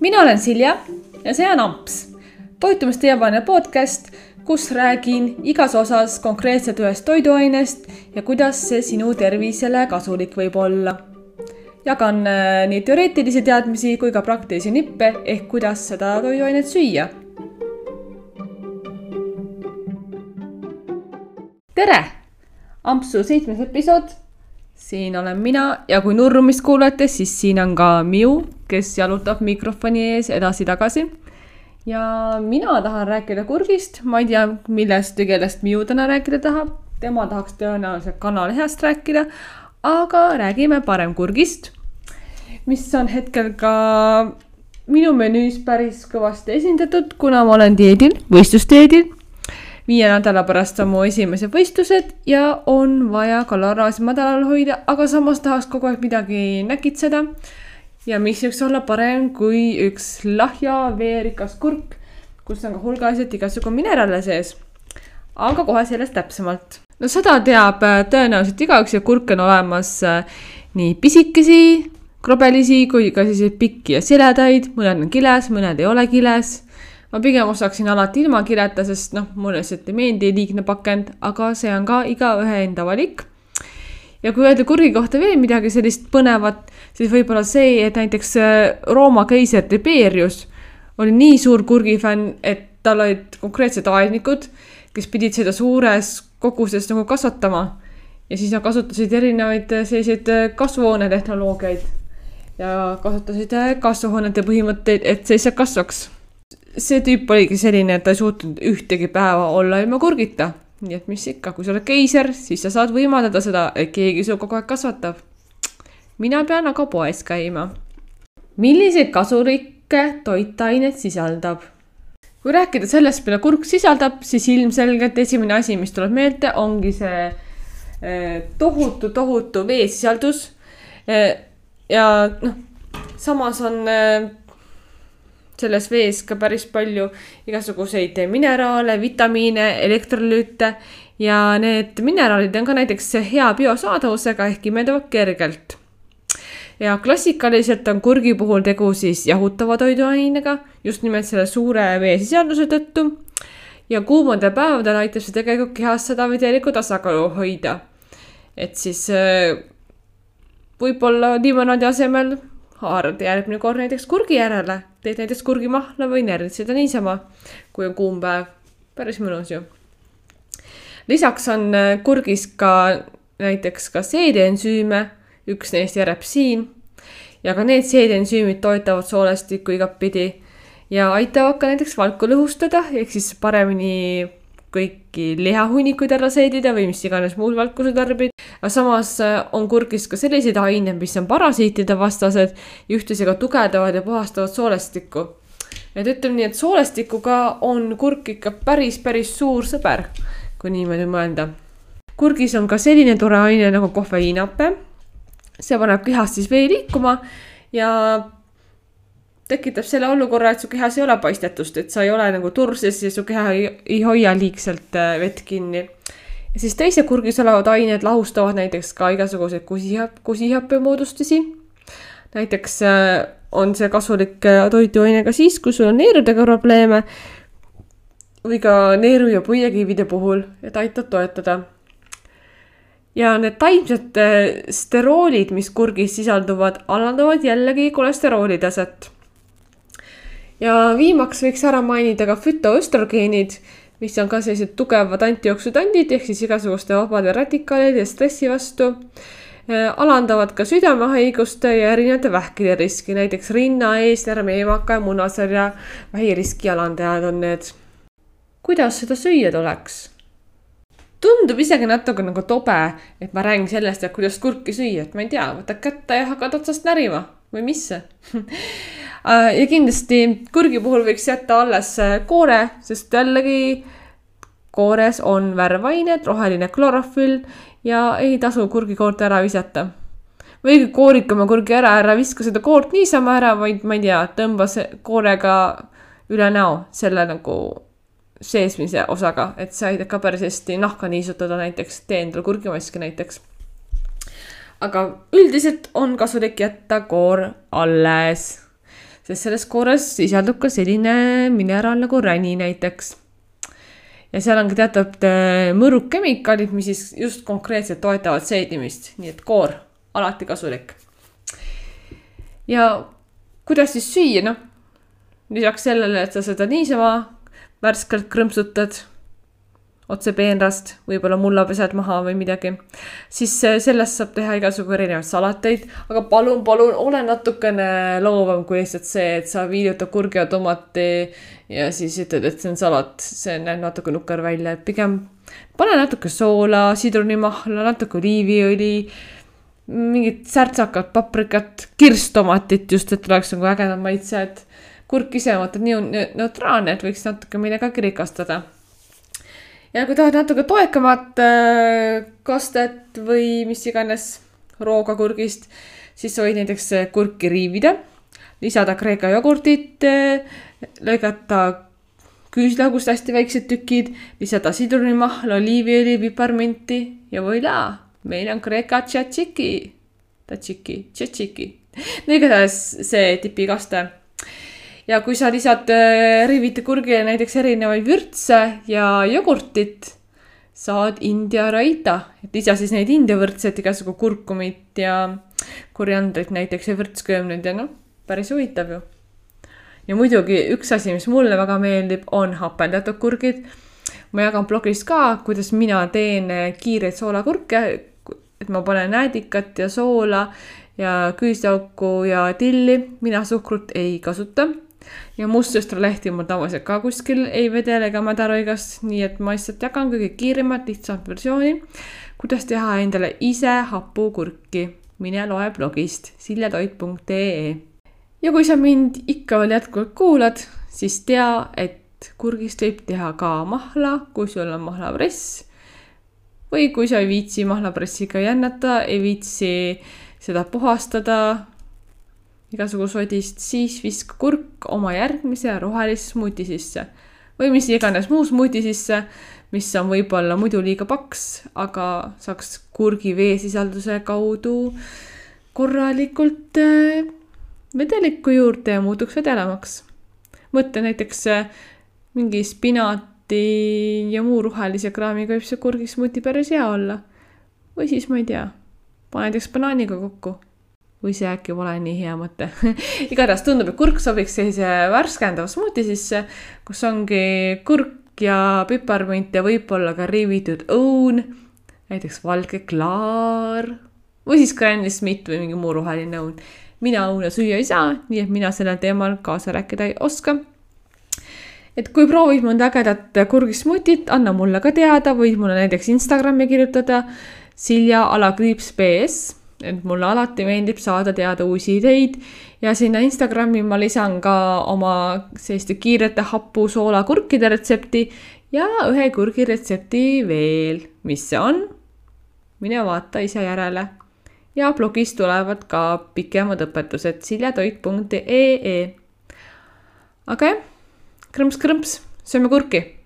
mina olen Silja ja see on Amps, toitumisteemane podcast, kus räägin igas osas konkreetselt ühest toiduainest ja kuidas see sinu tervisele kasulik võib olla. jagan äh, nii teoreetilisi teadmisi kui ka praktilisi nippe ehk kuidas seda toiduainet süüa. tere, Ampsu seitsmes episood siin olen mina ja kui nurrumist kuulete, siis siin on ka Miu, kes jalutab mikrofoni ees edasi-tagasi. ja mina tahan rääkida kurgist, ma ei tea, millest kellest Miu täna rääkida tahab. tema tahaks tõenäoliselt kanalihast rääkida, aga räägime parem kurgist, mis on hetkel ka minu menüüs päris kõvasti esindatud, kuna ma olen dieedil, võistlusdieedil viie nädala pärast on mu esimesed võistlused ja on vaja kaloraaži madalal hoida, aga samas tahaks kogu aeg midagi näkitseda. ja mis võiks olla parem kui üks lahja veerikas kurk, kus on ka hulgaliselt igasugu mineraale sees. aga kohe sellest täpsemalt. no seda teab äh, tõenäoliselt igaüks ja kurke on olemas äh, nii pisikesi, krobelisi kui ka selliseid pikki ja siledaid, mõned on kiles, mõned ei ole kiles ma pigem ostaksin alati ilma kileta, sest noh, mulle lihtsalt ei meeldi liigne pakend, aga see on ka igaühe enda valik. ja kui öelda kurgi kohta veel midagi sellist põnevat, siis võib-olla see, et näiteks äh, Rooma keiser Tiberius oli nii suur kurgifänn, et tal olid konkreetsed aednikud, kes pidid seda suures koguses nagu kasvatama. ja siis nad kasutasid erinevaid äh, selliseid äh, kasvuhoonetehnoloogiaid ja kasutasid kasvuhoonete põhimõtteid, et see lihtsalt kasvaks see tüüp oligi selline, et ta ei suutnud ühtegi päeva olla ilma kurgita. nii et mis ikka, kui sa oled keiser, siis sa saad võimaldada seda, et keegi su kogu aeg kasvatab. mina pean aga poes käima. milliseid kasulikke toitaineid sisaldab? kui rääkida sellest, mida kurk sisaldab, siis ilmselgelt esimene asi, mis tuleb meelde, ongi see eh, tohutu, tohutu veesisaldus. Eh, ja noh, samas on eh, selles vees ka päris palju igasuguseid mineraale, vitamiine, elektrolüüte ja need mineraalid on ka näiteks hea biosaadavusega ehk imenduvad kergelt. ja klassikaliselt on kurgi puhul tegu siis jahutava toiduainega just nimelt selle suure veesisalduse tõttu. ja kuumadel päevadel aitab see tegelikult kehas seda vedelikku tasakaalu hoida. et siis äh, võib-olla limonaadi asemel haarad järgmine kord näiteks kurgi järele, teed näiteks kurgimahla või närtsida niisama, kui on kuum päev. päris mõnus ju. lisaks on äh, kurgis ka näiteks ka seedeensüüme, üks neist järepsiin ja ka need seedeensüümid toetavad soolestikku igatpidi ja aitavad ka näiteks valku lõhustada, ehk siis paremini kõiki lihahunnikuid ära seedida või mis iganes muud valku sa tarbid. aga samas äh, on kurgis ka selliseid aineid, mis on parasiitide vastased ja ühtlasi ka tugevdavad ja puhastavad soolestikku. et ütleme nii, et soolestikuga on kurk ikka päris, päris suur sõber, kui niimoodi mõelda. kurgis on ka selline tore aine nagu kofeiinape. see paneb kehast siis vee liikuma ja tekitab selle olukorra, et su kehas ei ole paistetust, et sa ei ole nagu turses ja su keha ei, ei hoia liigselt äh, vett kinni. siis teised kurgis olevad ained lahustavad näiteks ka igasuguseid kusihapp, kusihappe moodustusi. näiteks äh, on see kasulik äh, toiduaine ka siis, kui sul on neerudega probleeme või ka neeru- ja puiekivide puhul, et aitab toetada ja need taimsed steroolid, mis kurgis sisalduvad, alandavad jällegi kolesterooli taset ja viimaks võiks ära mainida ka fütoöstrogeenid, mis on ka sellised tugevad antioksüdandid ehk siis igasuguste vabade radikaalide ja stressi vastu. Äh, alandavad ka südamehaiguste ja erinevate vähkide riski, näiteks rinna, eesjärme, eemaka ja munasarja vähiriski alandajad on need. kuidas seda süüa tuleks? tundub isegi natuke nagu tobe, et ma räägin sellest, et kuidas kurki süüa, et ma ei tea, võtad kätte ja hakkad otsast närima või mis Äh, ja kindlasti kurgi puhul võiks jätta alles äh, koore, sest jällegi koores on värvained, roheline klorofüll ja ei tasu kurgikoort ära visata. või kui koorid oma kurgi ära, ära viska seda koort niisama ära, vaid ma ei tea, tõmba see koorega üle näo selle nagu seesmise osaga, et see aitab ka päris hästi nahka niisutada näiteks, tee endale kurgimaski näiteks. Aga üldiselt on kasulik jätta koor alles sest selles koores sisaldub ka selline mineraal nagu räni näiteks. ja seal on ka teatavad äh, mõrukemikaalid, mis siis just konkreetselt toetavad seedimist, nii et koor alati kasulik. ja kuidas siis süüa, noh lisaks sellele, et sa seda niisama värskelt krõmpsutad otse peenrast, võib-olla mulla pesed maha või midagi, siis äh, sellest saab teha igasugu erinevaid salateid, aga palun, palun ole natukene loovam kui lihtsalt see, et sa viilutad kurgi ja tomati ja siis ütled, et see on salat, see näeb natuke nukker välja, et pigem pane natuke soola, sidrunimahla, natuke oliiviõli, mingit särtsakat paprikat, kirstomatit just, et oleks nagu ägedad maitsed kurk ise vaata nii neutraalne, et võiks natuke millegagi rikastada ja kui tahad natuke toekamat äh, kastet või mis iganes rooga kurgist, siis sa võid näiteks äh, kurki riivida, lisada kreeka jogurtit, äh, lõigata küüslagust hästi väiksed tükid, lisada sidrunimahla, oliiviõli, piparminti ja voilà, meil on kreeka tšatšiki, tšatšiki, tšatšiki. no igatahes see tipikaste ja kui sa lisad äh, rivide kurgile näiteks erinevaid vürtse ja jogurtit, saad India raita, et lisa siis neid India vürtse, et igasugu kurkumit ja koriandrit näiteks ja vürtsköömneid ja noh, päris huvitav ju. ja muidugi üks asi, mis mulle väga meeldib, on hapendatud kurgid. ma jagan blogis ka, kuidas mina teen kiireid soolakurke, et ma panen näädikat ja soola ja küüslauku ja tilli, mina suhkrut ei kasuta ja mustsõstralehti mul tavaliselt ka kuskil ei vedele ega mädaroigast, nii et ma lihtsalt jagan kõige kiiremat, lihtsamat versiooni, kuidas teha endale ise hapukurki. mine loe blogist siljatoit.ee. ja kui sa mind ikka veel jätkuvalt kuulad, siis tea, et kurgist võib teha ka mahla, kui sul on mahlapress. või kui sa ei viitsi mahlapressiga jännata, ei viitsi seda puhastada igasugu sodist, siis viska kurk oma järgmise rohelise smuuti sisse või mis iganes muu smuuti sisse, mis on võib-olla muidu liiga paks, aga saaks kurgi veesisalduse kaudu korralikult äh, vedelikku juurde ja muutuks vedelamaks. mõtle näiteks äh, mingi spinati ja muu rohelise kraamiga võib see kurgismuuti päris hea olla. või siis ma ei tea, pane näiteks banaaniga kokku või see äkki pole nii hea mõte igatahes tundub, et kurk sobiks sellise värskendava smuuti sisse, kus ongi kurk ja piparmünt ja võib-olla ka riivitud õun, näiteks valge klaar või siis Granny Smith või mingi muu roheline õun. mina õuna süüa ei saa, nii et mina sellel teemal kaasa rääkida ei oska. et kui proovid mõnda ägedat kurgismuutit, anna mulle ka teada, võid mulle näiteks Instagrami kirjutada Silja alakriips BS et mulle alati meeldib saada teada uusi ideid ja sinna Instagrami ma lisan ka oma selliste kiirete hapusoolakurkide retsepti ja ühe kurgi retsepti veel. mis see on? mine vaata ise järele. ja blogis tulevad ka pikemad õpetused siljatoit.ee. aga jah, krõmps-krõmps, sööme kurki